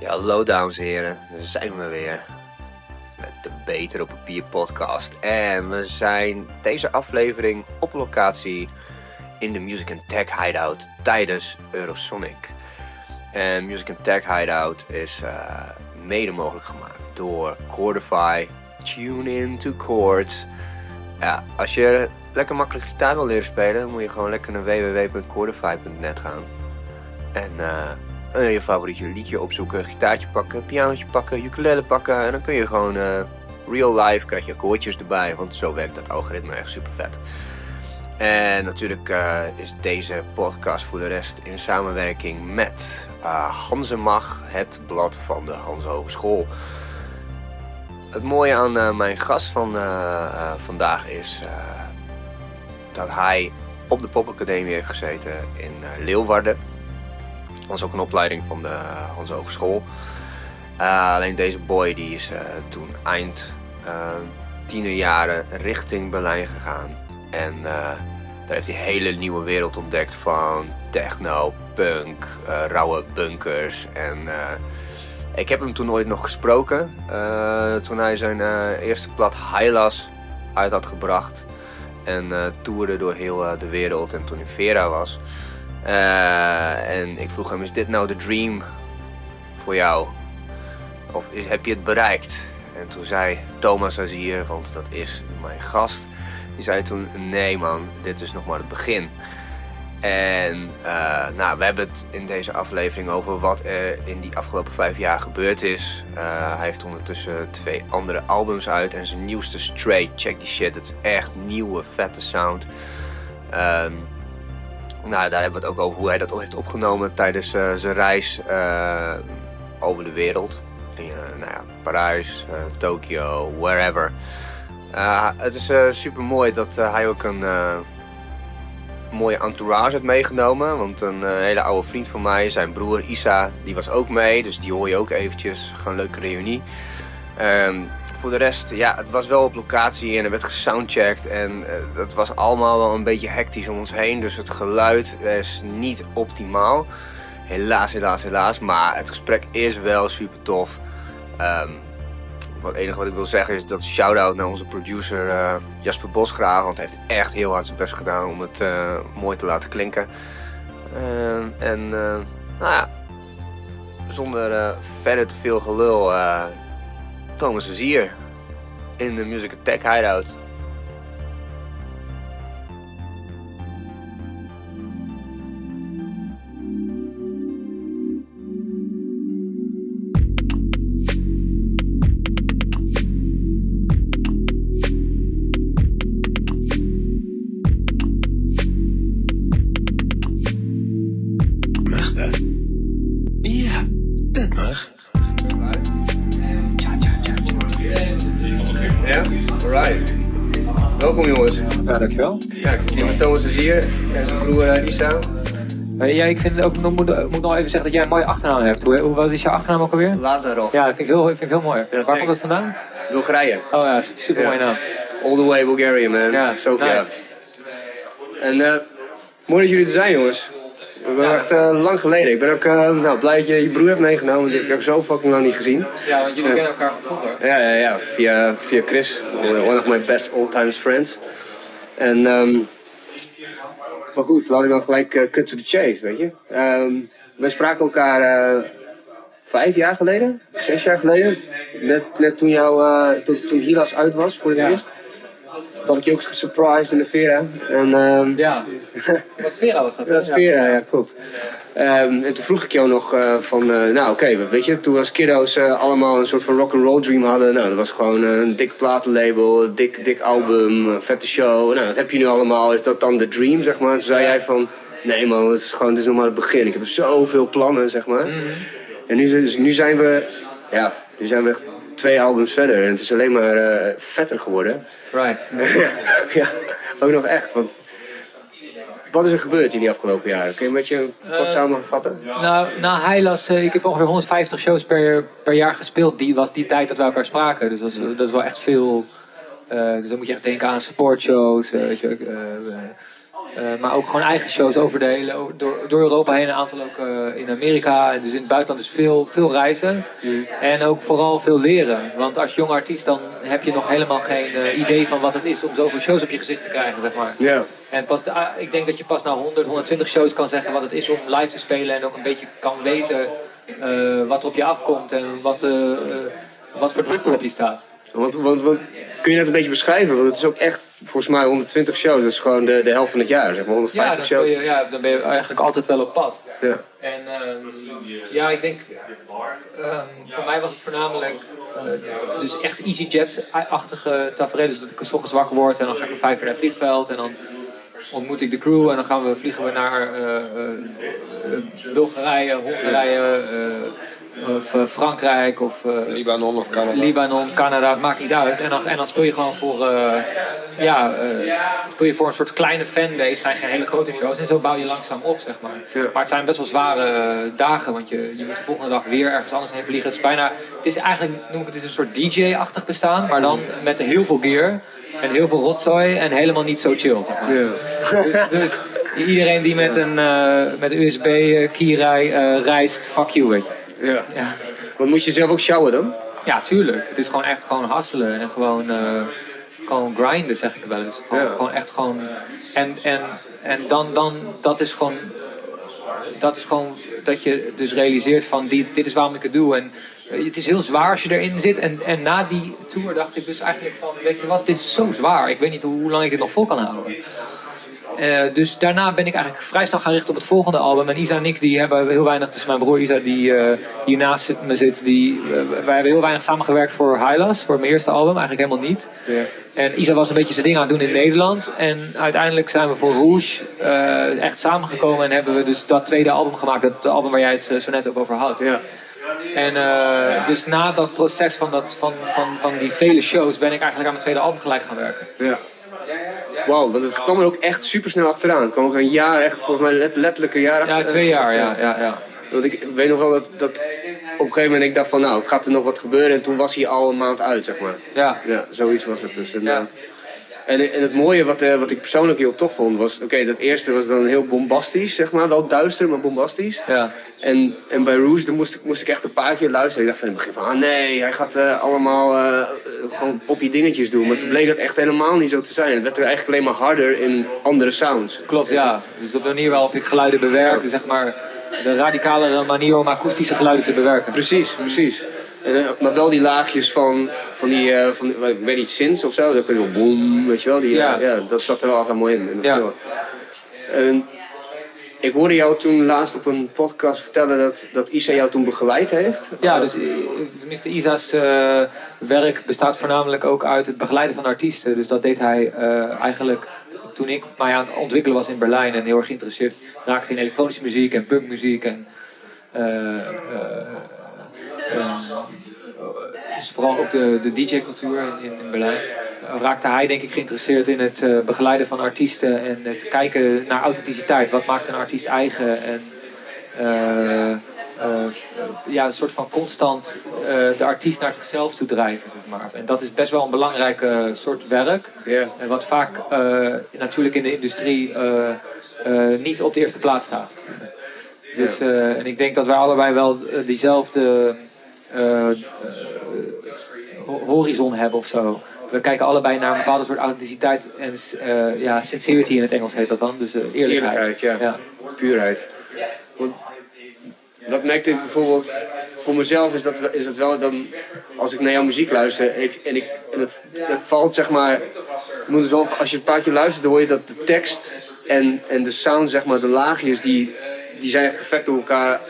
Ja, hallo dames en heren, daar zijn we weer met de Beter op Papier podcast. En we zijn deze aflevering op locatie in de Music and Tech Hideout tijdens Eurosonic. En Music and Tech Hideout is uh, mede mogelijk gemaakt door Chordify, Tune in to Chords. Ja, als je lekker makkelijk gitaar wil leren spelen, moet je gewoon lekker naar www.chordify.net gaan. En uh, je favoriete liedje opzoeken, gitaartje pakken, pianootje pakken, ukulele pakken. En dan kun je gewoon uh, real life, krijg je akkoordjes erbij, want zo werkt dat algoritme echt super vet. En natuurlijk uh, is deze podcast voor de rest in samenwerking met uh, Hansemag, het blad van de Hans Hogeschool. Het mooie aan mijn gast van vandaag is dat hij op de Popacademie heeft gezeten in Leeuwarden. Was ook een opleiding van de Hans Hogeschool. alleen deze boy die is toen eind tienerjaren richting Berlijn gegaan. En daar heeft hij een hele nieuwe wereld ontdekt van techno, punk, rauwe bunkers. En ik heb hem toen ooit nog gesproken. toen hij zijn eerste plat Hylas uit had gebracht. En toerde door heel de wereld en toen in Vera was. En ik vroeg hem, is dit nou de dream voor jou? Of heb je het bereikt? En toen zei Thomas Azier, want dat is mijn gast die zei toen, nee man, dit is nog maar het begin. En uh, nou, we hebben het in deze aflevering over wat er in die afgelopen vijf jaar gebeurd is. Uh, hij heeft ondertussen twee andere albums uit en zijn nieuwste Straight, check die shit, het is echt nieuwe, vette sound. Um, nou, daar hebben we het ook over hoe hij dat heeft opgenomen tijdens uh, zijn reis over de wereld. In, nou ja, Parijs, Tokio, wherever. Het is super mooi dat hij ook een mooie entourage heeft meegenomen. Want een hele oude vriend van mij, zijn broer Isa, die was ook mee. Dus die hoor je ook eventjes. Gewoon een leuke reunie. Um, voor de rest, ja, het was wel op locatie en er werd gesoundcheckt. En het was allemaal wel een beetje hectisch om ons heen. Dus het geluid is niet optimaal. Helaas, helaas, helaas. Maar het gesprek is wel super tof. Um, het enige wat ik wil zeggen is dat shout-out naar onze producer uh, Jasper Bosgraaf. Want hij heeft echt heel hard zijn best gedaan om het uh, mooi te laten klinken. Uh, en nou ja, zonder verder te veel gelul, Thomas is hier in de Music Attack Hideout. Dankjewel. Ja, ik zit hier met Thomas Azier en zijn broer uh, Isa. Uh, ja, ik vind ook, moet, moet nog even zeggen dat jij een mooie achternaam hebt. Hoe, hoe, wat is jouw achternaam ook alweer? Lazarov. Ja, dat vind ik heel, vind ik heel mooi. Ja, Waar komt dat vandaan? Bulgarije. Oh ja, super mooie naam. All the way Bulgaria, man. Ja, Sofia. Nice. En uh, mooi dat jullie er zijn, jongens. We ben ja. echt uh, lang geleden. Ik ben ook uh, nou, blij dat je je broer hebt meegenomen. Ik heb ik zo fucking lang niet gezien. Ja, want jullie kennen elkaar van vroeger. Ja, ja, ja. Via, via Chris. One of my best old times friends. En, um, maar goed, laat ik dan gelijk uh, cut to the chase, weet je. Um, we spraken elkaar uh, vijf jaar geleden, zes jaar geleden. Net, net toen, jou, uh, toen, toen Hilas uit was voor het ja. eerst. Had ik je ook gesurprised in de Vera. En, um, ja, was Vera was dat? Dat was Vera, ja, klopt. Um, en toen vroeg ik jou nog uh, van, uh, nou oké, okay, weet je, toen als kiddo's uh, allemaal een soort van rock'n'roll dream hadden. Nou, dat was gewoon een dik platenlabel, een dik, dik album, vette show. Nou, dat heb je nu allemaal. Is dat dan de dream, zeg maar? Toen zei jij van, nee man, het is gewoon, het is nog maar het begin. Ik heb zoveel plannen, zeg maar. Mm -hmm. En nu, dus, nu zijn we, ja, nu zijn we echt twee albums verder. En het is alleen maar vetter geworden. Right. ja, ook nog echt, want... Wat is er gebeurd in die afgelopen jaren? Kun je een beetje kort uh, samenvatten? Nou, nou hij las, uh, ik heb ongeveer 150 shows per, per jaar gespeeld. Die was die tijd dat we elkaar spraken. Dus dat is, dat is wel echt veel. Uh, dus dan moet je echt denken aan supportshows. weet Eh, maar ook gewoon eigen shows over de hele, door, door Europa heen. Een aantal ook eh, in Amerika. En dus in het buitenland dus veel, veel reizen. En ook vooral veel leren. Want als jonge artiest dan heb je nog helemaal geen eh, idee van wat het is om zoveel shows op je gezicht te krijgen, zeg maar. Ja. En pas de- ah, ik denk dat je pas na 100, 120 shows kan zeggen wat het is om live te spelen. En ook een beetje kan weten wat er op je afkomt en wat, wat voor druk er op je staat. Want, want, want, kun je dat een beetje beschrijven? Want het is ook echt, volgens mij, 120 shows. Dat is gewoon de, de helft van het jaar, zeg maar. Ja, 150 dan shows. je, ja, dan ben je eigenlijk altijd wel op pad. Ja. En ehm, ja, ik denk, ehm, voor mij was het voornamelijk eh, dus echt EasyJet-achtige tafereelen. Dus dat ik 's ochtends wakker word en dan ga ik om vijf uur naar het vliegveld en dan ontmoet ik de crew en dan gaan we, vliegen we naar eh, eh, Bulgarije, Hongarije, of eh, Frankrijk of eh, Libanon of Canada. Libanon, Canada, het maakt niet uit. En dan, en dan speel je gewoon voor, eh, ja, speel je voor een soort kleine fanbase. Het zijn geen hele grote shows en zo bouw je langzaam op, zeg maar. Ja. Maar het zijn best wel zware dagen, want je, je moet de volgende dag weer ergens anders heen vliegen. Het is bijna, het is eigenlijk, noem ik het, het is een soort DJ-achtig bestaan, maar dan met heel veel gear. En heel veel rotzooi en helemaal niet zo chill, zeg maar. Ja. Dus, dus iedereen die met een, met USB-key reist, fuck you, weet je. Ja. Ja. Want moest je zelf ook sjouwen dan? Ja, tuurlijk. Het is gewoon echt gewoon hasselen en gewoon, eh, gewoon grinden, zeg ik wel eens. Gewoon, Ja. gewoon echt gewoon. En, en, en dan, dan, dat is gewoon. Dat is gewoon dat je dus realiseert van die, dit is waarom ik het doe. En eh, het is heel zwaar als je erin zit. En, en na die tour dacht ik dus eigenlijk van, weet je wat, dit is zo zwaar. Ik weet niet hoe, hoe lang ik dit nog vol kan houden. Eh, dus daarna ben ik eigenlijk vrij snel gaan richten op het volgende album. En Isa en ik die hebben heel weinig, dus mijn broer Isa die eh, hier naast zit- me zit, die, eh, wij hebben heel weinig samengewerkt voor Hylas, voor mijn eerste album, eigenlijk helemaal niet. En Isa was een beetje zijn ding aan het doen in Nederland. En uiteindelijk zijn we voor Rouge eh, echt samengekomen en hebben we dus dat tweede album gemaakt, dat album waar jij het eh, zo net ook over had. Ja. En eh, dus na dat proces van, dat, van, van, van die vele shows ben ik eigenlijk aan mijn tweede album gelijk gaan werken. Ja. Wauw, want het kwam er ook echt super snel achteraan. Het kwam ook een jaar, echt volgens mij let- letterlijk een jaar achter. Ja, twee jaar, achteraan. ja. ja, ja. Want ik weet nog wel dat, dat op een gegeven moment ik dacht van nou, gaat er nog wat gebeuren? En toen was hij al een maand uit, zeg maar. ja. Ja, zoiets was het dus. En, Ja. En, en het mooie wat, eh, wat ik persoonlijk heel tof vond was... Oké, dat eerste was dan heel bombastisch, zeg maar. Wel duister, maar bombastisch. ja. En, en bij Rouge dan moest, ik, moest ik echt een paar keer luisteren. Ik dacht van in het begin van, ah nee, hij gaat eh, allemaal eh, gewoon poppy dingetjes doen. Maar toen bleek dat echt helemaal niet zo te zijn. Het werd er eigenlijk alleen maar harder in andere sounds. Klopt, ja. Dus de manier waarop ik geluiden bewerkte, zeg maar, de radicalere manier om akoestische geluiden te bewerken. Precies, precies. Eh, maar wel die laagjes van, van die, eh, van, ik weet niet, synths of zo. Dat kun je wel boom, weet je wel. Die, Ja. ja. dat zat er wel altijd mooi in. Ja. En ik hoorde jou toen laatst op een podcast vertellen dat, dat Isa jou toen begeleid heeft. Ja, dus eh, tenminste Isa's eh, werk bestaat voornamelijk ook uit het begeleiden van artiesten. Dus dat deed hij eh, eigenlijk toen ik mij aan het ontwikkelen was in Berlijn en heel erg geïnteresseerd raakte in elektronische muziek en punkmuziek en eh, eh, eh, dus vooral ook de, de DJ-cultuur in, in Berlijn. Eh, raakte hij denk ik geïnteresseerd in het eh, begeleiden van artiesten en het kijken naar authenticiteit. Wat maakt een artiest eigen en eh, eh, ja, een soort van constant eh, de artiest naar zichzelf toe drijven. Zeg maar. En dat is best wel een belangrijke soort werk. En wat vaak eh, natuurlijk in de industrie eh, eh, niet op de eerste plaats staat. Dus, eh, en ik denk dat wij allebei wel eh, diezelfde eh, eh, horizon hebben of zo. We kijken allebei naar een bepaalde soort authenticiteit en eh, ja, sincerity in het Engels heet dat dan. Dus eh, eerlijkheid. Eerlijkheid, ja. ja. Puurheid. Want dat merkte ik bijvoorbeeld, voor mezelf is dat, is dat wel dan, als ik naar jouw muziek luister ik, en, ik, en het, het valt zeg maar, moet het wel, als je een paar keer luistert, dan hoor je dat de tekst en, en de sound, zeg maar, de laagjes, die, die zijn perfect op elkaar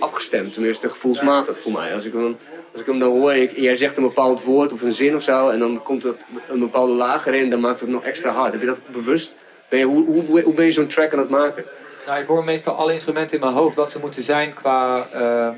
afgestemd. Tenminste, gevoelsmatig voor mij. Als ik hem, als ik hem dan hoor en ik- jij zegt een bepaald woord of een zin of zo, en dan komt er een bepaalde laag erin, dan maakt het nog extra hard. Heb je dat bewust? Ben je, hoe, hoe, hoe ben je zo'n track aan het maken? Nou, ik hoor meestal alle instrumenten in mijn hoofd wat ze moeten zijn qua. ehm,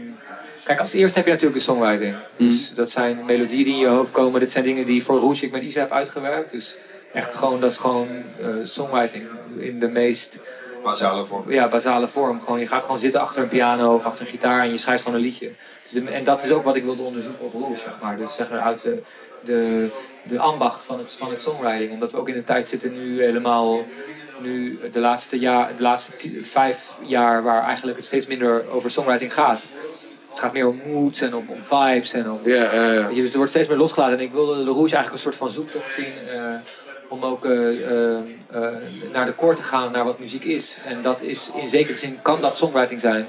Kijk, als eerste heb je natuurlijk de songwriting. Dus dat zijn melodieën die in je hoofd komen. Dit zijn dingen die voor Rouge ik met Isa heb uitgewerkt. Dus echt gewoon, dat is gewoon eh, songwriting in de meest Basale vorm. ja, basale vorm. Gewoon, je gaat gewoon zitten achter een piano of achter een gitaar en je schrijft gewoon een liedje. Dus de- en dat is ook wat ik wilde onderzoeken op Rouge, zeg maar. Dus zeg maar uit de, de, de ambacht van het, van het songwriting. Omdat we ook in een tijd zitten nu helemaal nu de laatste, jaar, de laatste vijf jaar waar eigenlijk het steeds minder over songwriting gaat. Het gaat meer om moods en om, om vibes en om Ja, je, dus er wordt steeds meer losgelaten. En ik wilde de Rouge eigenlijk een soort van zoektocht zien. eh, om ook eh, eh, eh, naar de core te gaan, naar wat muziek is. En dat is in zekere zin kan dat songwriting zijn.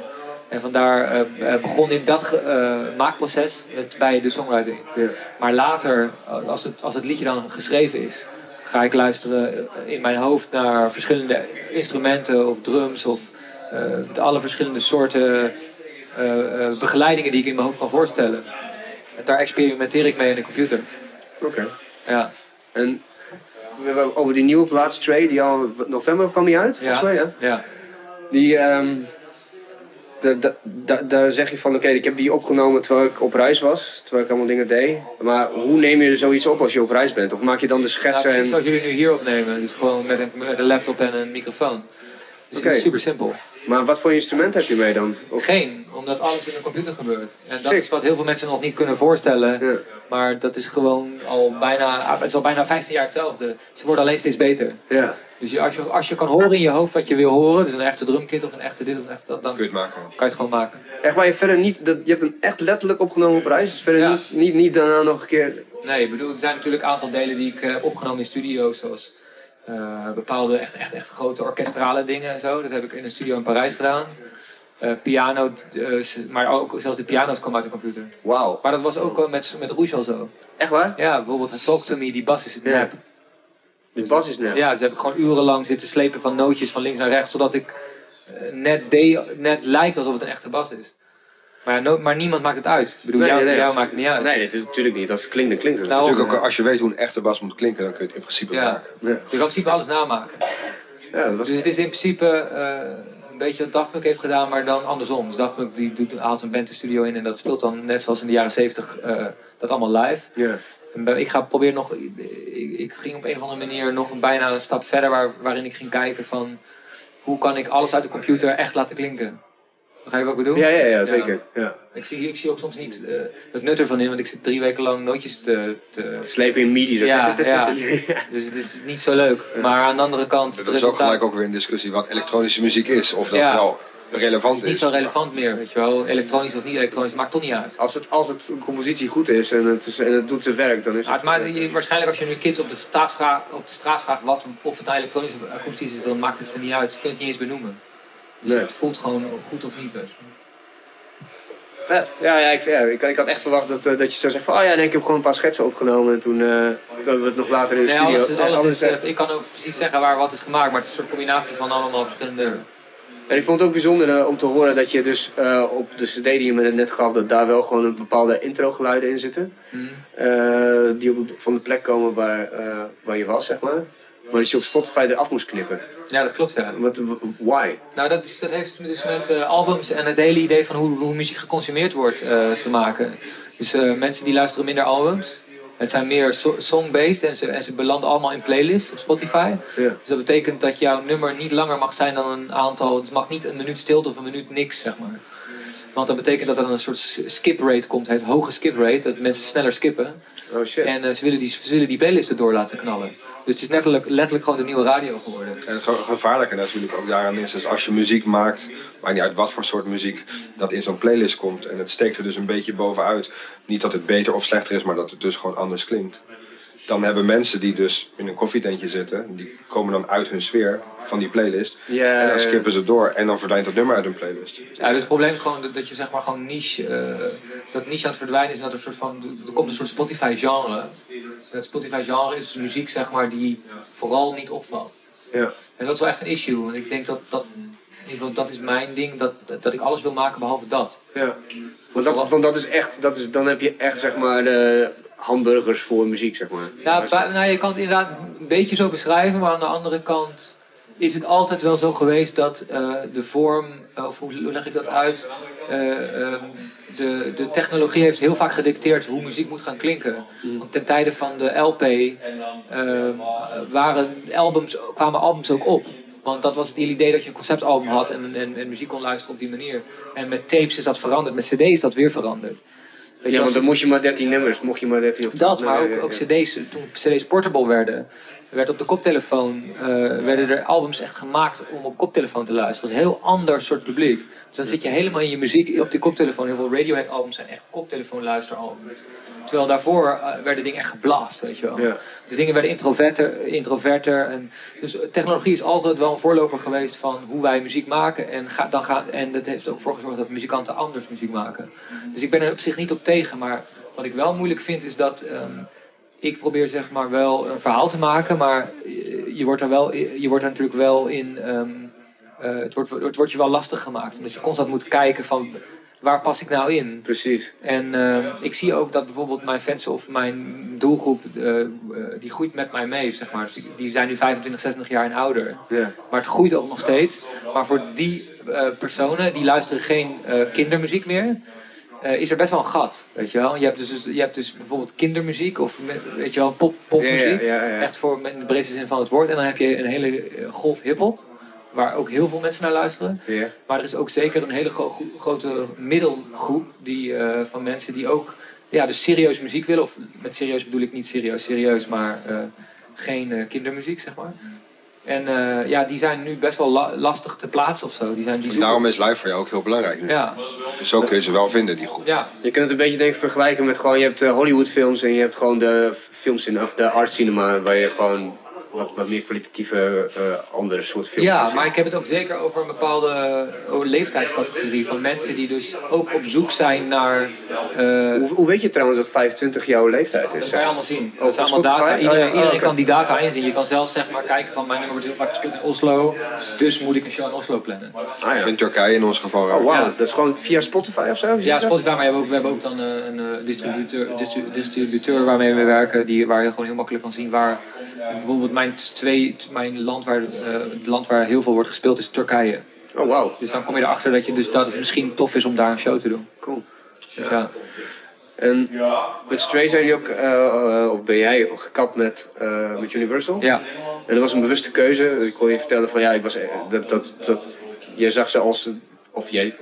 En vandaar begon in dat maakproces met, bij de songwriting. Maar later, als het, als het liedje dan geschreven is, ga ik luisteren in mijn hoofd naar verschillende instrumenten of drums of alle verschillende soorten begeleidingen die ik in mijn hoofd kan voorstellen. En daar experimenteer ik mee in de computer. oké. Ja, En we hebben over die nieuwe plaats, Trey, die al in november kwam die uit, volgens Ja. mij, ja? ja. Die, ehm, da- daar zeg je van, oké, ik heb die opgenomen terwijl ik op reis was, terwijl ik allemaal dingen deed. Maar hoe neem je er zoiets op als je op reis bent? Of maak je dan de schetsen precies en... zoals jullie nu hier opnemen. Dus gewoon met een, met een laptop en een microfoon. Dus het is super simpel. Maar wat voor instrument heb je mee dan? Of... Geen, omdat alles in de computer gebeurt. En dat Sick. is wat heel veel mensen nog niet kunnen voorstellen. Ja. Maar dat is gewoon al bijna, het is al bijna 15 jaar hetzelfde. Ze worden alleen steeds beter. Ja. Dus je, als, je, als je kan horen in je hoofd wat je wil horen, dus een echte drumkit of een echte dit of een echte dat, dan Kun kan je het maken. je het gewoon maken. Echt waar je verder niet... Dat, je hebt hem echt letterlijk opgenomen op reis? Dus verder Ja. niet, niet, niet daarna nog een keer... Nee, ik bedoel, er zijn natuurlijk een aantal delen die ik eh, heb opgenomen in studio's, zoals eh, bepaalde echt, echt, echt grote orkestrale dingen en zo. Dat heb ik in een studio in Parijs gedaan. Eh, piano, eh, maar ook zelfs de piano's komen uit de computer. Wauw. Maar dat was ook met, met Rouge al zo. Echt waar? Ja, bijvoorbeeld Talk To Me, die bas is het Ja. nep. De bas is net. Ja, dus heb ik gewoon urenlang zitten slepen van nootjes van links naar rechts, zodat ik eh, net, net lijkt alsof het een echte bas is. Maar, no- maar niemand maakt het uit. Ik bedoel, Nee, jou, nee, jou dat- maakt het niet uit. Nee, dat is natuurlijk niet. Als het klinkt, dan klinkt het. Nou, Natuurlijk ook als je weet hoe een echte bas moet klinken, dan kun je het in principe Ja. maken. Ja. Je kan in principe alles namaken. Ja, dat was... Dus het is in principe eh, een beetje wat Daft Punk heeft gedaan, maar dan andersom. Dus Daft Punk die doet, haalt een band de studio in en dat speelt dan net zoals in de jaren 70 eh, dat allemaal live. Ja. Ik ga proberen nog, ik, ik ging op een of andere manier nog een, bijna een stap verder waar, waarin ik ging kijken van hoe kan ik alles uit de computer echt laten klinken. Begrijp je wat ik bedoel? Ja, ja, ja, zeker. Ja. Ik, zie, ik zie ook soms niet eh, het nut ervan in, want ik zit drie weken lang nootjes te... te Slepen in midi. zo. ja, ja, dus het is niet zo leuk. Maar aan de andere kant, het Dat is ook gelijk ook weer een discussie wat elektronische muziek is. Of dat Ja. wel relevant Het is niet zo relevant meer, weet je wel. Elektronisch of niet elektronisch, maakt toch niet uit. Als het, als het een compositie goed is en het, is, en het doet zijn werk, dan is Maar het... je- waarschijnlijk als je nu kids op de, straat vraagt, op de straat vraagt wat, of het nou elektronisch of akoestisch is, dan maakt het ze niet uit. Je kunt het niet eens benoemen. Dus Nee. het voelt gewoon goed of niet. Vet. Ja, ja, ik, ja ik, ik had echt verwacht dat, eh, dat je zou zeggen van... Oh ja, nee, ik heb gewoon een paar schetsen opgenomen. En toen dat we het nog later in de Nee, studio... alles, is- Nee, alles alles is, echt- eh, ik kan ook precies zeggen waar wat is gemaakt, maar het is een soort combinatie van allemaal verschillende... En ik vond het ook bijzonder om te horen dat je dus op de cd die je me net gaf... dat daar wel gewoon een bepaalde intro-geluiden in zitten. Hm. eh, die op, van de plek komen waar, waar je was, zeg maar. Maar dat je op Spotify eraf moest knippen. Ja, dat klopt ja. Wat, why? Nou, dat, is, dat heeft dus met eh, albums en het hele idee van hoe, hoe muziek geconsumeerd wordt eh, te maken. Dus eh, mensen die luisteren minder albums. Het zijn meer so- song-based en ze, en ze belanden allemaal in playlists op Spotify. Ja. Dus dat betekent dat jouw nummer niet langer mag zijn dan een aantal. Het mag niet een minuut stilte of een minuut niks, zeg maar. Want dat betekent dat er een soort skip rate komt, het hoge skip rate, dat mensen sneller skippen. Oh shit. En eh, ze, willen die, ze willen die playlist erdoor laten knallen. Dus het is letterlijk, letterlijk gewoon de nieuwe radio geworden. En het ge- gevaarlijke natuurlijk ook daaraan is, is als je muziek maakt, maakt niet uit wat voor soort muziek, dat in zo'n playlist komt en het steekt er dus een beetje bovenuit. Niet dat het beter of slechter is, maar dat het dus gewoon anders klinkt. Dan hebben mensen die dus in een koffietentje zitten, die komen dan uit hun sfeer van die playlist. Ja, en dan skippen ze door en dan verdwijnt dat nummer uit hun playlist. Ja, dus het probleem is gewoon dat- je zeg maar gewoon niche, eh, dat niche aan het verdwijnen is en dat er, een soort van, er komt een soort Spotify genre. Dat Spotify genre is muziek zeg maar die vooral niet opvalt. Ja. En dat is wel echt een issue, want ik denk dat dat, in ieder geval, dat is mijn ding, dat, dat ik alles wil maken behalve dat. Ja. Want dat, want dat is echt, dat is, dan heb je echt zeg maar de hamburgers voor muziek, zeg maar. Nou, nou, je kan het inderdaad een beetje zo beschrijven, maar aan de andere kant is het altijd wel zo geweest dat eh, de vorm, eh, of hoe leg ik dat uit? Eh, ehm, de, de technologie heeft heel vaak gedicteerd hoe muziek moet gaan klinken. Want ten tijde van de LP ehm, waren albums, kwamen albums ook op. Want dat was het idee dat je een conceptalbum had en, en, en muziek kon luisteren op die manier. En met tapes is dat veranderd, met cd is dat weer veranderd. Ja, want dan moest je maar 13 nummers, mocht je maar 13 of 12 dat, maar ook, ook cd's, toen cd's portable werden, werd op de koptelefoon, eh, werden er albums echt gemaakt om op koptelefoon te luisteren. Dat was een heel ander soort publiek. Dus dan zit je helemaal in je muziek op die koptelefoon. Heel veel Radiohead albums zijn echt koptelefoon luisteralbums. Terwijl daarvoor eh, werden dingen echt geblast, weet je wel. Ja. Dus dingen werden introverter, introverter. En, dus technologie is altijd wel een voorloper geweest van hoe wij muziek maken. En, ga, dan gaan, en dat heeft ook voor gezorgd dat muzikanten anders muziek maken. Dus ik ben er op zich niet op tegen. Maar wat ik wel moeilijk vind is dat... ehm, ik probeer zeg maar wel een verhaal te maken, maar je, je wordt er wel, je wordt er natuurlijk wel in, ehm, eh, het, wordt, het wordt je wel lastig gemaakt. Omdat je constant moet kijken van waar pas ik nou in? Precies. En ehm, ik zie ook dat bijvoorbeeld mijn fans of mijn doelgroep, eh, eh, die groeit met mij mee, zeg maar. Dus die, zijn nu 25, 26 jaar en ouder. Ja. Maar het groeit ook nog steeds. Maar voor die eh, personen, die luisteren geen eh, kindermuziek meer. Eh, is er best wel een gat, weet je wel. Je hebt dus, je hebt dus bijvoorbeeld kindermuziek of weet je wel, pop, popmuziek. Ja, ja, ja, ja. Echt voor in de breedste zin van het woord. En dan heb je een hele eh, golf hiphop, waar ook heel veel mensen naar luisteren. Maar er is ook zeker een hele gro- gro- grote middelgroep die, eh, van mensen die ook ja, dus serieus muziek willen. Of met serieus bedoel ik niet serieus, serieus, maar geen kindermuziek, zeg maar. En eh, ja, die zijn nu best wel la- lastig te plaatsen of zo. Die zijn, die Dus zoeken- daarom is live voor jou ook heel belangrijk nu. Ja, Dus zo kun je ze wel vinden, die groep. ja, Je kunt het een beetje denk ik vergelijken met gewoon, je hebt eh, Hollywood films en je hebt gewoon de films in, of de art cinema waar je gewoon wat, wat meer kwalitatieve eh, andere soort films ja, maar ik heb het ook zeker over een bepaalde eh, leeftijdscategorie van mensen die dus ook op zoek zijn naar. eh, Hoe, hoe weet je trouwens dat 25 jouw leeftijd Dat is? kan je allemaal zien. Oh, Dat zijn allemaal data. Iedereen. Oh, iedereen kan die data inzien. Je kan zelfs zeg maar kijken van mijn nummer wordt heel vaak gespeeld in Oslo. Dus moet ik een show in Oslo plannen. Ah, ja. In Turkije in ons geval. Oh. Ja. Dat is gewoon via Spotify of zo? Ja, Spotify, maar we hebben ook, we hebben ook dan een distributeur, distri- distributeur waarmee we werken, die, waar je gewoon heel makkelijk kan zien waar bijvoorbeeld mijn, twee, mijn land, waar, eh, het land waar heel veel wordt gespeeld is Turkije. Oh, wauw. Dus dan kom je erachter dat, je, dus dat het misschien tof is om daar een show te doen. Cool. Dus ja. En met Stray zijn jullie ook, eh, of ben jij gekapt met, eh, met Universal? ja. En dat was een bewuste keuze. Ik kon je vertellen van ja, ik was, dat, dat, dat, jij zag ze als, of jij,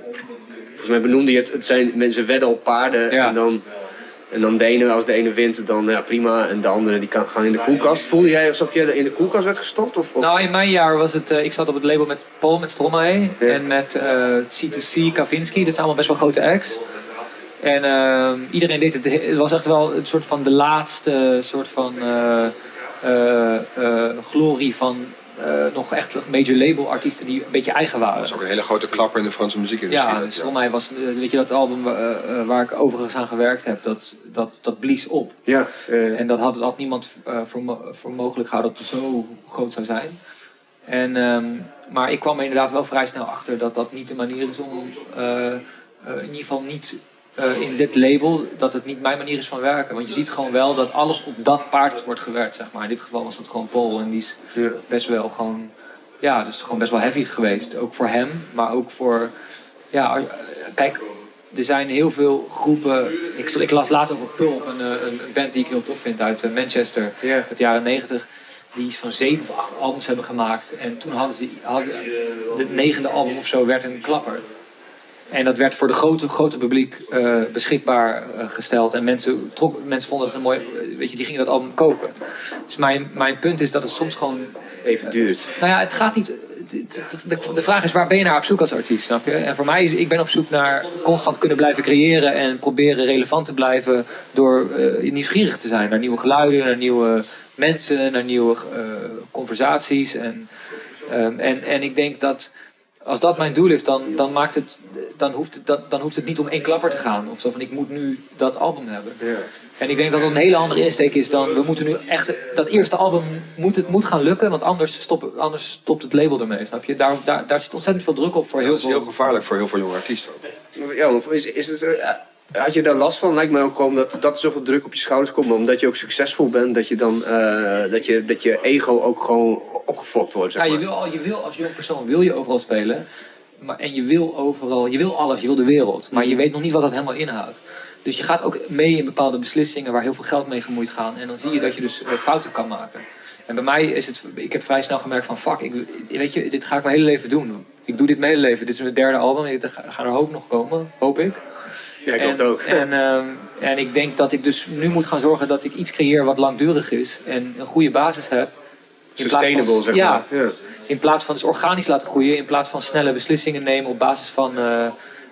volgens mij benoemde je het, het zijn mensen wedden op paarden. Ja. En, dan, en dan de ene, als de ene wint, dan ja, prima. En de andere die kan, gaan in de koelkast. Voelde jij alsof je in de koelkast werd gestopt? Of, of? Nou, in mijn jaar was het, eh, ik zat op het label met Paul, met Stromae Ja. en met eh, C2C, Kavinsky. Dat zijn allemaal best wel grote acts. En ehm, iedereen deed het. Het was echt wel een soort van de laatste soort van eh, eh, eh, glorie van eh, nog echt major label artiesten die een beetje eigen waren. Dat is ook een hele grote klapper in de Franse muziekindustrie. Ja, dus voor mij was, eh, weet je, dat album eh, waar ik overigens aan gewerkt heb, dat, dat, dat blies op. ja, En dat had, had niemand voor, mo- voor mogelijk gehouden dat het zo groot zou zijn. En, ehm, maar ik kwam er inderdaad wel vrij snel achter dat dat niet de manier is om, in ieder geval niet eh, in dit label, dat het niet mijn manier is van werken. Want je ziet gewoon wel dat alles op dat paard wordt gewerkt, zeg maar. In dit geval was dat gewoon Paul en die is best wel gewoon, ja, dus gewoon best wel heavy geweest. Ook voor hem, maar ook voor, ja, kijk, er zijn heel veel groepen. Ik, ik las laatst over Pulp, een, eh, een band die ik heel tof vind uit eh, Manchester, Ja. uit de jaren 90. Die iets van zeven of acht albums hebben gemaakt. En toen hadden ze, hadden, de negende album of zo werd een klapper. En dat werd voor de grote, grote publiek eh, beschikbaar eh, gesteld. En mensen, trok, mensen vonden het een mooi. eh, Weet je, die gingen dat album kopen. Dus mijn, mijn punt is dat het soms gewoon Even duurt. nou ja, het gaat niet. De, de vraag is waar ben je naar op zoek als artiest, snap je? En voor mij is ik ben op zoek naar constant kunnen blijven creëren en proberen relevant te blijven door nieuwsgierig te zijn naar nieuwe geluiden, naar nieuwe mensen, naar nieuwe conversaties. En, ehm, en, en ik denk dat als dat mijn doel is, dan, dan, maakt het, dan, hoeft het, dat, dan hoeft het niet om één klapper te gaan. Of zo van ik moet nu dat album hebben. Ja. En ik denk dat dat een hele andere insteek is dan we moeten nu echt dat eerste album moet het moet gaan lukken, want anders, stoppen, anders stopt het label ermee, snap je? Daar, daar, daar zit ontzettend veel druk op voor heel dat is heel veel. gevaarlijk voor heel veel jonge artiesten. ook. Ja, is, is het, eh, had je daar last van? Lijkt mij ook gewoon dat, dat er zoveel druk op je schouders komt. Omdat je ook succesvol bent, dat je dan eh, dat, je, dat je ego ook gewoon opgefokt wordt. Zeg Ja, maar. je wil, al- je wil als jong persoon wil je overal spelen, maar en je wil overal, je wil alles, je wil de wereld, maar je weet nog niet wat dat helemaal inhoudt. Dus je gaat ook mee in bepaalde beslissingen waar heel veel geld mee gemoeid gaan. En dan zie je dat je dus eh, fouten kan maken. En bij mij is het, ik heb vrij snel gemerkt van fuck, ik, weet je, dit ga ik mijn hele leven doen. Ik doe dit mijn hele leven. Dit is mijn derde album. Er gaan er hoop nog komen, hoop ik. Ja, ik en, hoop het ook. En, ehm, en ik denk dat ik dus nu moet gaan zorgen dat ik iets creëer wat langdurig is en een goede basis heb. In plaats van- Sustainable, zeg ja, maar. Ja. in plaats van dus organisch laten groeien, in plaats van snelle beslissingen nemen op basis van eh,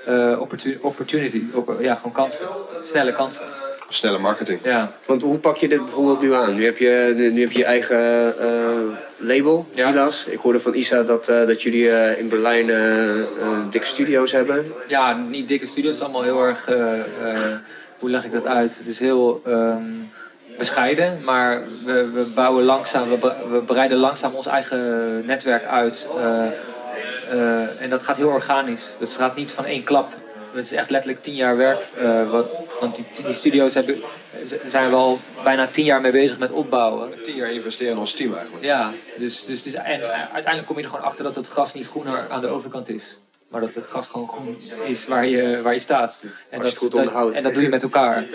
eh, opportu- opportunity. Op, ja, gewoon kansen. Snelle kansen. Snelle marketing. Ja. Want hoe pak je dit bijvoorbeeld nu aan? Nu heb je, nu heb je je eigen eh, label, Ja. Midas. Ik hoorde van Isa dat, eh, dat jullie eh, in Berlijn eh, eh, dikke studio's hebben. ja, niet dikke studio. Het is allemaal heel erg. eh, eh, hoe leg ik dat uit? Het is heel ehm, bescheiden, maar we, we bouwen langzaam, we, we breiden langzaam ons eigen netwerk uit. Eh, eh, en dat gaat heel organisch. Dat gaat niet van één klap. Het is echt letterlijk tien jaar werk. eh, wat, want die, die studio's hebben, zijn we al bijna tien jaar mee bezig met opbouwen. Tien jaar investeren in ons team eigenlijk. Ja, dus, dus, dus en uiteindelijk kom je er gewoon achter dat het gras niet groener aan de overkant is. Maar dat het gras gewoon groen is waar je, waar je staat. En je het goed dat, onderhoudt. En dat doe je met elkaar.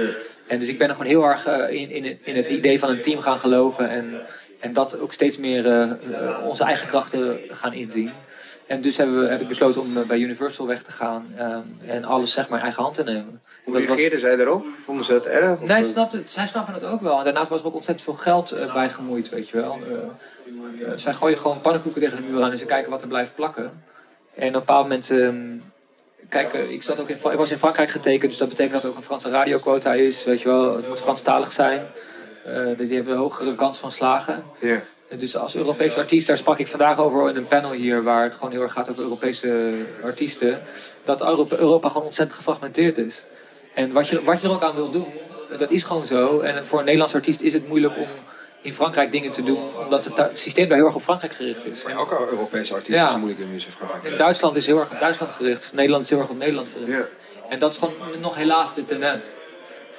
En dus ik ben er gewoon heel erg eh, in, in, het, in het idee van een team gaan geloven. En, en dat ook steeds meer eh, eh, onze eigen krachten gaan inzien. En dus hebben we, heb ik besloten om bij Universal weg te gaan. ehm, en alles zeg maar in eigen hand te nemen. Hoe Dat was- reageerden zij erop? Vonden ze het erg? Nee, eh, zij, snapte, zij snappen het ook wel. En daarnaast was er ook ontzettend veel geld bij gemoeid, weet je wel. Zij gooien gewoon pannenkoeken tegen de muur aan en ze kijken wat er blijft plakken. En op een bepaald moment... ehm, kijk, eh, ik, zat ook in, ik was in Frankrijk getekend, dus dat betekent dat er ook een Franse radioquota is. Weet je wel, het moet Franstalig zijn. Eh, die hebben een hogere kans van slagen. ja. Dus als Europese artiest, daar sprak ik vandaag over in een panel hier, waar het gewoon heel erg gaat over Europese artiesten, dat Europa, Europa gewoon ontzettend gefragmenteerd is. En wat je, wat je er ook aan wil doen, dat is gewoon zo. En voor een Nederlands artiest is het moeilijk om in Frankrijk dingen te doen, omdat het, systeem daar heel erg op Frankrijk gericht is. Maar ook al Europese artiesten Ja. is moeilijk in muziek Frankrijk. En Duitsland is heel erg op Duitsland gericht, Nederland is heel erg op Nederland gericht. Ja. En dat is gewoon nog helaas de tendens.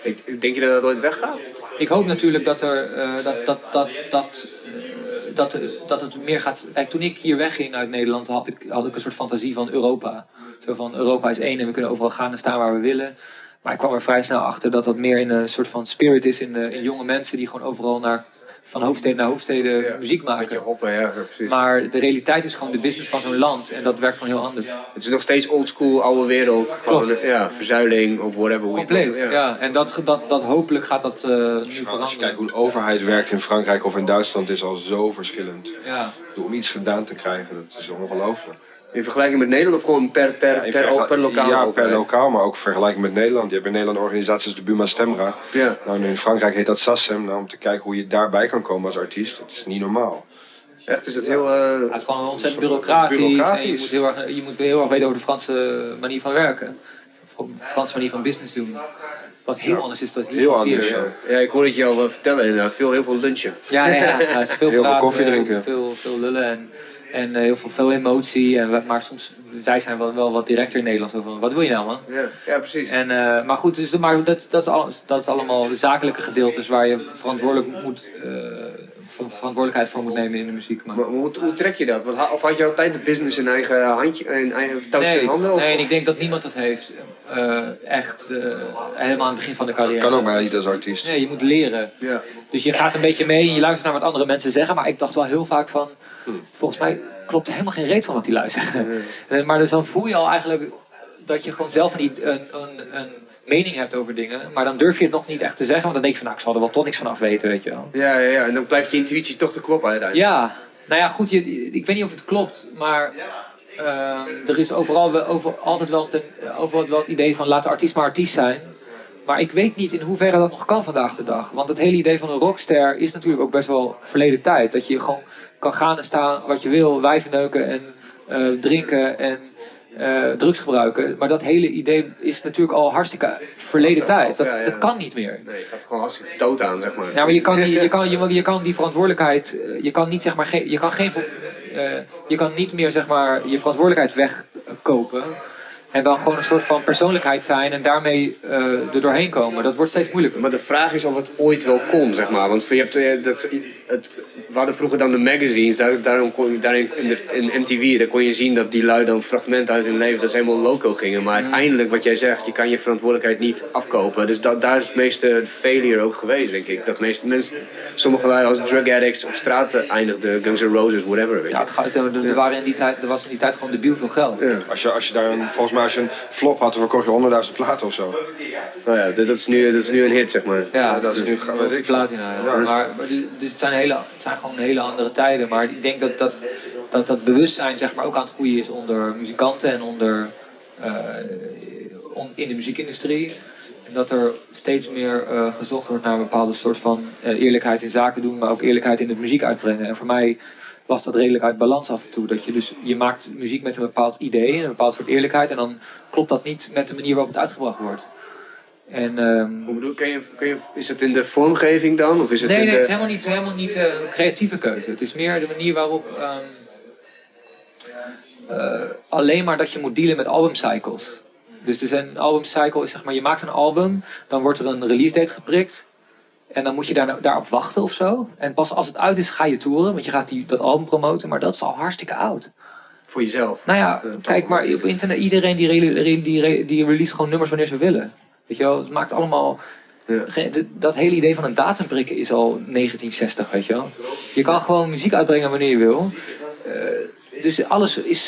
Ik, denk je dat dat ooit weggaat? Ik hoop natuurlijk dat, er, eh, dat, dat, dat, dat, eh, dat, dat het meer gaat. Kijk, toen ik hier wegging uit Nederland, had ik, had ik een soort fantasie van Europa. Zo van Europa is één en we kunnen overal gaan en staan waar we willen. Maar ik kwam er vrij snel achter dat dat meer in een soort van spirit is in, in jonge mensen die gewoon overal naar, van hoofdsteden naar hoofdsteden Ja. muziek maken. hoppen, ja, ja, precies. Maar de realiteit is gewoon de business van zo'n land en dat werkt gewoon heel anders. Het is nog steeds oldschool, oude wereld. Gewoon, ja, verzuiling of whatever. hoe je het Compleet, noemt, ja. En dat, dat, dat hopelijk gaat dat eh, nu Maar als je veranderen. kijkt hoe de overheid werkt in Frankrijk of in Duitsland is al zo verschillend. Ja. Om iets gedaan te krijgen, dat is ongelooflijk. In vergelijking met Nederland of gewoon per, per, In per, per lokaal? Ja, per lokaal, maar ook vergelijking met Nederland. Je hebt in Nederland organisaties als de Buma Stemra. Ja. Nou, in Frankrijk heet dat SACEM. Nou, om te kijken hoe je daarbij kan komen als artiest. Dat is niet normaal. Echt, is het heel... eh, Het is gewoon ontzettend bureaucratisch. Bureaucratisch. En je moet, heel erg, je moet heel erg weten over de Franse manier van werken. De Franse manier van business doen. Wat heel anders is dan hier. Heel hier. anders, Ja, ja. ja, ik hoorde het je al eh, vertellen inderdaad. Veel, heel veel lunchen. ja, ja. ja. is veel Heel veel koffie drinken. Veel, veel lullen en, en eh, heel veel, veel emotie. En, maar soms, zij zijn wel, wel wat directer in Nederland. Zo van, wat wil je nou man? Ja, ja precies. En, eh, maar goed, dus, maar dat, dat, is alles, dat is allemaal de zakelijke gedeeltes waar je verantwoordelijk moet, eh, verantwoordelijkheid voor moet nemen in de muziek. Maar, Maar hoe, hoe trek je dat? Want Of had je altijd de business in eigen handje, in eigen touwtjes in Nee, handen? Of? nee, en ik denk dat niemand dat heeft. eh, echt eh, helemaal aan het begin van de carrière. Kan ook maar niet als artiest. Nee, je moet leren. Ja. Dus je gaat een beetje mee en je luistert naar wat andere mensen zeggen. Maar ik dacht wel heel vaak van... Volgens mij klopt er helemaal geen reet van wat die lui zeggen. Eh, Maar dus dan voel je al eigenlijk dat je gewoon zelf een, een, een, een mening hebt over dingen. Maar dan durf je het nog niet echt te zeggen. Want dan denk je van, nou, ik zal er wel toch niks van af weten, weet je wel. Ja, ja, ja, en dan blijft je intuïtie toch te kloppen uiteindelijk. Ja, nou ja, goed. Je, ik weet niet of het klopt, maar ehm, er is overal wel, over, altijd wel, ten, overal wel het idee van laat de artiest maar artiest zijn. Maar ik weet niet in hoeverre dat nog kan vandaag de dag. Want het hele idee van een rockster is natuurlijk ook best wel verleden tijd. Dat je gewoon kan gaan en staan wat je wil, wijven neuken en eh, drinken en eh, drugs gebruiken. Maar dat hele idee is natuurlijk al hartstikke verleden tijd. Dat, dat kan niet meer. Nee, je gaat gewoon hartstikke dood aan, zeg maar. Ja, maar je kan, die, je kan, je, je kan die verantwoordelijkheid, eh, je kan niet zeg maar, geen, je kan geen, eh, je kan niet meer zeg maar je verantwoordelijkheid wegkopen. En dan gewoon een soort van persoonlijkheid zijn en daarmee er doorheen komen. Dat wordt steeds moeilijker. Maar de vraag is of het ooit wel kon, zeg maar. Want je hebt, dat, het, we hadden vroeger dan de magazines, daar, daarom kon, je- daarin in, de, in MTV, daar kon je zien dat die lui dan fragmenten uit hun leven, dat ze helemaal loco gingen. Maar uiteindelijk, wat jij zegt, je kan je verantwoordelijkheid niet afkopen. Dus dat, daar is het meeste failure ook geweest, denk ik. Dat meeste mensen, sommige lui als drug addicts op straat eindigden, Guns N' Roses, whatever. Weet je. Ja, het gaat, er, er, waren in die tijd, er was in die tijd gewoon debiel veel geld. Ja. Als je, als je daar een, volgens mij als je een flop had, dan verkocht je honderdduizend platen of zo. Nou ja, dat, dat is nu, dat is nu een hit, zeg maar. Ja, dat is nu veel. platina. Ja. Ja. Maar, maar dus het zijn, hele, het zijn gewoon hele andere tijden. Maar ik denk dat dat, dat, dat bewustzijn zeg maar, ook aan het groeien is onder muzikanten en onder, eh, in de muziekindustrie. En dat er steeds meer eh, gezocht wordt naar een bepaalde soort van eh, eerlijkheid in zaken doen, maar ook eerlijkheid in het muziek uitbrengen. En voor mij was dat redelijk uit balans af en toe. Dat je dus, je maakt muziek met een bepaald idee, een bepaald soort eerlijkheid. En dan klopt dat niet met de manier waarop het uitgebracht wordt. En, ehm, Hoe bedoel, kun je, kun je, is het in de vormgeving dan? Of is het Nee, in nee, de... het is helemaal niet, helemaal niet een creatieve keuze. Het is meer de manier waarop. ehm, eh, alleen maar dat je moet dealen met albumcycles. Dus er zijn, een albumcycle is zeg maar, je maakt een album, dan wordt er een release date geprikt. En dan moet je daar, daarop wachten of zo. En pas als het uit is, ga je toeren, want je gaat die, dat album promoten. Maar dat is al hartstikke oud. Voor jezelf? Nou ja, kijk maar op internet, iedereen die, re- die, re- die release gewoon nummers wanneer ze willen. Weet je wel, het maakt allemaal... Ja. Dat hele idee van een datum prikken is al 1960, weet je wel. Je kan gewoon muziek uitbrengen wanneer je wil. Eh, dus alles is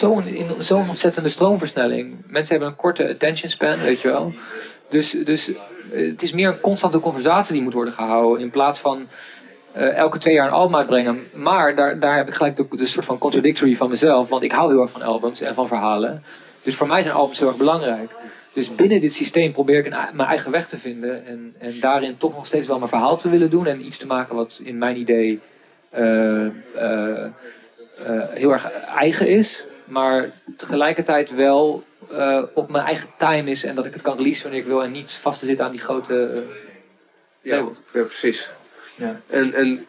zo'n ontzettende stroomversnelling. Mensen hebben een korte attention span, weet je wel. Dus, dus eh, het is meer een constante conversatie die moet worden gehouden. In plaats van eh, elke twee jaar een album uitbrengen. Maar daar, daar heb ik gelijk de, de soort van contradictory van mezelf. Want ik hou heel erg van albums en van verhalen. Dus voor mij zijn albums heel erg belangrijk. Dus binnen dit systeem probeer ik een, mijn eigen weg te vinden. En, en daarin toch nog steeds wel mijn verhaal te willen doen. En iets te maken wat in mijn idee eh, eh, eh, heel erg eigen is. Maar tegelijkertijd wel eh, op mijn eigen time is. En dat ik het kan releasen wanneer ik wil. En niet vast te zitten aan die grote... Ja, ja, precies. Ja. En, en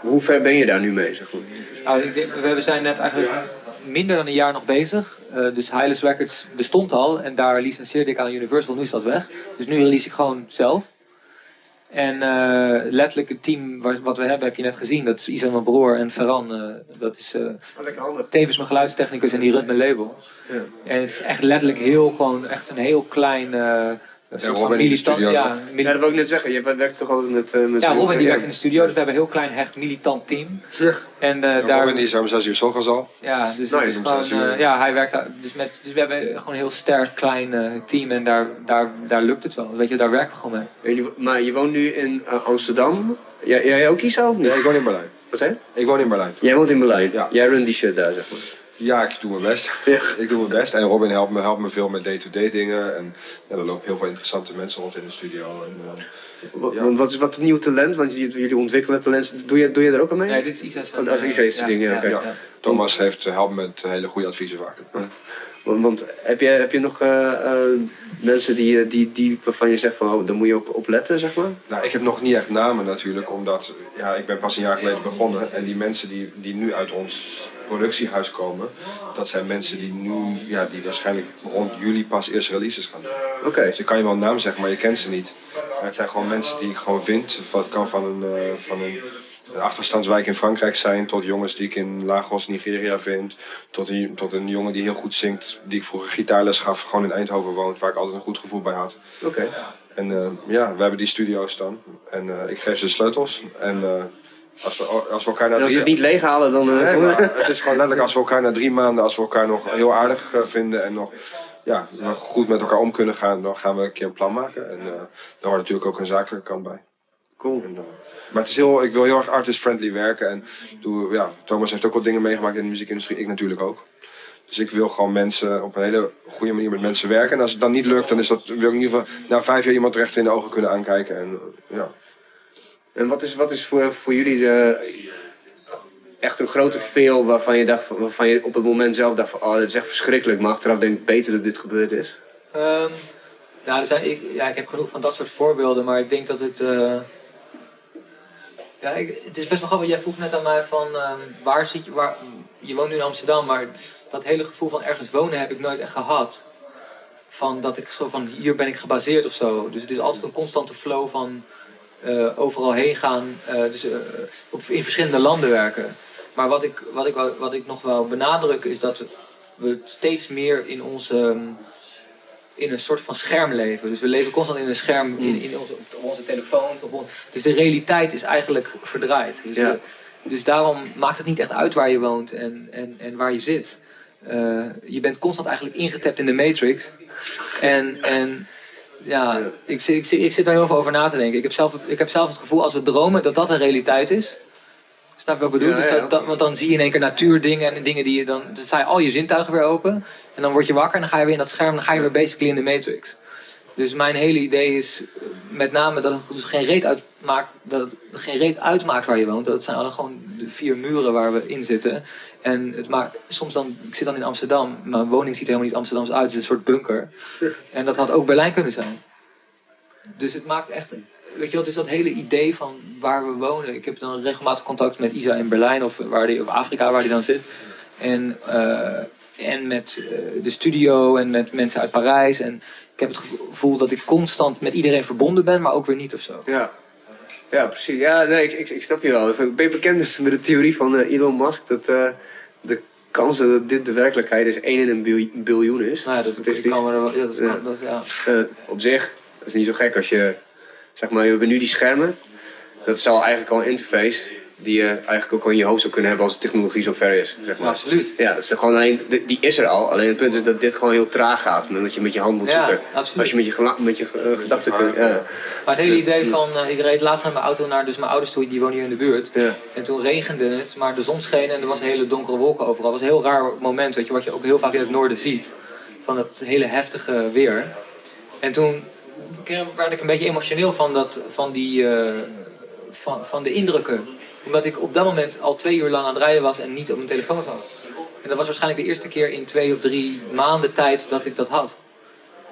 hoe ver ben je daar nu mee, zeg maar? Nou, ik denk, we zijn net eigenlijk minder dan een jaar nog bezig. Eh, dus Hilus Records bestond al en daar licenseerde ik aan Universal. Nu is dat weg. Dus nu release ik gewoon zelf. En eh, letterlijk het team waar- wat we hebben heb je net gezien. Dat is Isa mijn broer en Ferran. eh, dat is tevens mijn geluidstechnicus en die runt mijn label. Ja. En het is echt letterlijk heel gewoon echt een heel klein... soort van Robin in de studio. Ja, Ja, dat wil ik net zeggen. Je werkt toch altijd met... eh, met ja, Robin die ja. werkt in de studio. Dus we hebben een heel klein hecht militant team. En eh, Ja, daar... Robin is om zes uur 's ochtends al. Ja, dus het is om gewoon, eh, ja, hij werkt daar- dus met, dus we hebben gewoon een heel sterk klein team en daar, daar, daar lukt het wel. Weet je, daar werken we gewoon mee. Maar je woont nu in Amsterdam. Jij, jij ook of niet? Nee, ik woon in Berlijn. Wat zei je? Ik woon in Berlijn. Jij woont in Berlijn. Ja. Jij runt die shit daar, zeg maar. Ja, ik doe mijn best. Ja. Ik doe mijn best. En Robin helpt me, helpt me veel met day-to-day dingen. En ja, er lopen heel veel interessante mensen rond in de studio. En, eh, Wa- Ja. Want wat is wat het nieuw talent? Want jullie, ontwikkelen talent. Doe je, doe je er ook aan mee? Nee, dit is Isa's. Oh, dat is Isa's ding, ja. Thomas heeft, eh, helpt met hele goede adviezen vaak. Want, want heb, je, heb je nog eh, eh, mensen die, eh, die, die, waarvan je zegt van, oh, daar moet je op, op letten, zeg maar? Nou, ik heb nog niet echt namen natuurlijk, omdat ja, ik ben pas een jaar geleden begonnen. En die mensen die, die nu uit ons productiehuis komen, dat zijn mensen die nu, ja, die waarschijnlijk rond juli pas eerste releases gaan doen. Oké. Dus ik kan je wel een naam zeggen, maar je kent ze niet. Maar het zijn gewoon mensen die ik gewoon vind. Het kan van een, eh, van een achterstandswijk in Frankrijk zijn, tot jongens die ik in Lagos, Nigeria vind. Tot een, tot een jongen die heel goed zingt, die ik vroeger gitaarles gaf, gewoon in Eindhoven woont, waar ik altijd een goed gevoel bij had. Oké. En eh, ja, we hebben die studio's dan. En eh, ik geef ze de sleutels. En eh, als, we, als we elkaar na En als drie... het niet leeghalen, dan... Nee, maar het is gewoon letterlijk als we elkaar na drie maanden, als we elkaar nog heel aardig vinden en nog ja, nog goed met elkaar om kunnen gaan, dan gaan we een keer een plan maken. En daar hoort natuurlijk ook een zakelijke kant bij. Cool. En, maar het is heel, ik wil heel erg artist-friendly werken. En doe, ja, Thomas heeft ook wat dingen meegemaakt in de muziekindustrie, ik natuurlijk ook. Dus ik wil gewoon mensen op een hele goede manier met mensen werken. En als het dan niet lukt, dan is dat, wil ik in ieder geval na vijf jaar iemand recht in de ogen kunnen aankijken. En, ja. En wat is, wat is voor, voor jullie de, echt een grote fail waarvan je, dacht, van- waarvan je op het moment zelf dacht van, oh, dit is echt verschrikkelijk. Maar achteraf denk ik beter dat dit gebeurd is. Ehm, nou, er zijn, ik, ja, ik heb genoeg van dat soort voorbeelden, maar ik denk dat het. eh, ja, ik, het is best wel grappig. Jij vroeg net aan mij van ehm, waar zit je. Waar, je woont nu in Amsterdam, maar dat hele gevoel van ergens wonen heb ik nooit echt gehad. Van dat ik zo van hier ben ik gebaseerd of zo. Dus het is altijd een constante flow van eh, overal heen gaan, eh, dus eh, op, in verschillende landen werken. Maar wat ik, wat, ik, wat ik nog wel benadrukken is dat we, we steeds meer in onze. ehm, in een soort van scherm leven. Dus we leven constant in een scherm, in, in onze, op onze telefoons. Op on- dus de realiteit is eigenlijk verdraaid. Dus, Ja. we- dus daarom maakt het niet echt uit waar je woont en, en, en waar je zit. Eh, je bent constant eigenlijk ingetapt in de matrix. En, en ja, ik, zit- ik, ik zit daar heel veel over na te denken. Ik heb, zelf, ik heb zelf het gevoel als we dromen dat dat een realiteit is. Snap je wat ik bedoel? Ja, dus dat, dat, want dan zie je in één keer natuurdingen en dingen die je dan... Dan je al je zintuigen weer open. En dan word je wakker en dan ga je weer in dat scherm. En dan ga je weer basically in de matrix. Dus mijn hele idee is eh, met name dat het dus geen reet uitmaakt, dat het geen reet uitmaakt waar je woont. Dat zijn alle gewoon de vier muren waar we in zitten. En het maakt soms dan, ik zit dan in Amsterdam, mijn woning ziet er helemaal niet Amsterdams uit, het is een soort bunker. En dat had ook Berlijn kunnen zijn. Dus het maakt echt, weet je wel, dus dat hele idee van waar we wonen. Ik heb dan regelmatig contact met Isa in Berlijn of, waar die, of Afrika waar die dan zit. En, eh, en met eh, de studio en met mensen uit Parijs. En ik heb het gevoel dat ik constant met iedereen verbonden ben, maar ook weer niet of zo. Ja. Ja, precies. Ja, nee, ik, ik, ik snap je wel. Ben je bekend met de theorie van eh, Elon Musk dat de kansen dat dit de werkelijkheid is 1 in een bil- biljoen is? Nou ja, dat, ik Statistisch. kan me wel, ja, dat, Ja. dat, ja. Op zich, dat is niet zo gek als je, zeg maar, we hebben nu die schermen. Dat is al eigenlijk al een interface die je eigenlijk ook al in je hoofd zou kunnen hebben als de technologie zo ver is. Zeg maar. Absoluut. Ja, dat is gewoon alleen, die is er al. Alleen het punt is dat dit gewoon heel traag gaat. Omdat je met je hand moet Ja, zoeken. absoluut. Als je met je, met je eh, gedachten kunt. Ja. Maar het hele idee van, eh, ik reed laatst met mijn auto naar dus mijn ouders toe, die wonen hier in de buurt. Ja. En toen regende het, maar de zon scheen en er was hele donkere wolken overal. Het was een heel raar moment, weet je, wat je ook heel vaak in het noorden ziet. Van dat hele heftige weer. En toen werd ik een beetje emotioneel van, dat, van, die, eh, van, van de indrukken. Omdat ik op dat moment al twee uur lang aan het rijden was en niet op mijn telefoon zat. En dat was waarschijnlijk de eerste keer in twee of drie maanden tijd dat ik dat had.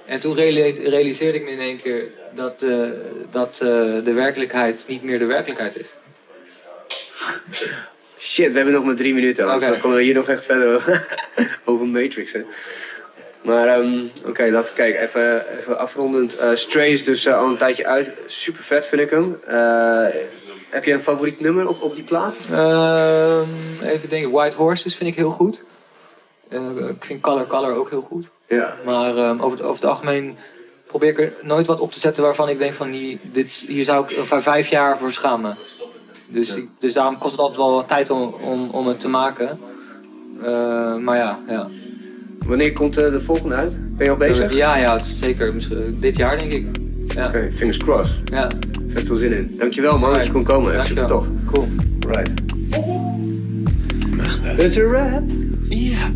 En toen reali- realiseerde ik me in één keer dat, eh, dat eh, de werkelijkheid niet meer de werkelijkheid is. Shit, we hebben nog maar drie minuten. Anders dan komen we hier nog echt verder over, over Matrix. Hè. Maar ehm, oké, laten we kijken. Even, even afrondend. Eh, Stray is dus eh, al een tijdje uit. Super vet vind ik hem. Eh, heb je een favoriet nummer op, op die plaat? Ehm, even denken, White Horses vind ik heel goed. Ik vind Color Color ook heel goed. Ja. Maar ehm, over, het, over het algemeen probeer ik er nooit wat op te zetten waarvan ik denk van die, dit, hier zou ik over vijf jaar voor schamen. Dus, ik- dus daarom kost het altijd wel wat tijd om, om, om het te maken. Maar ja, ja. Wanneer komt eh, de volgende uit? Ben je al bezig? Ja, ja, zeker. Misschien, dit jaar denk ik. Ja. Oké, fingers crossed. ja. Vet veel zin in. Dankjewel man dat je kon komen. Echt super tof. Cool. Right. It's a wrap. Yeah.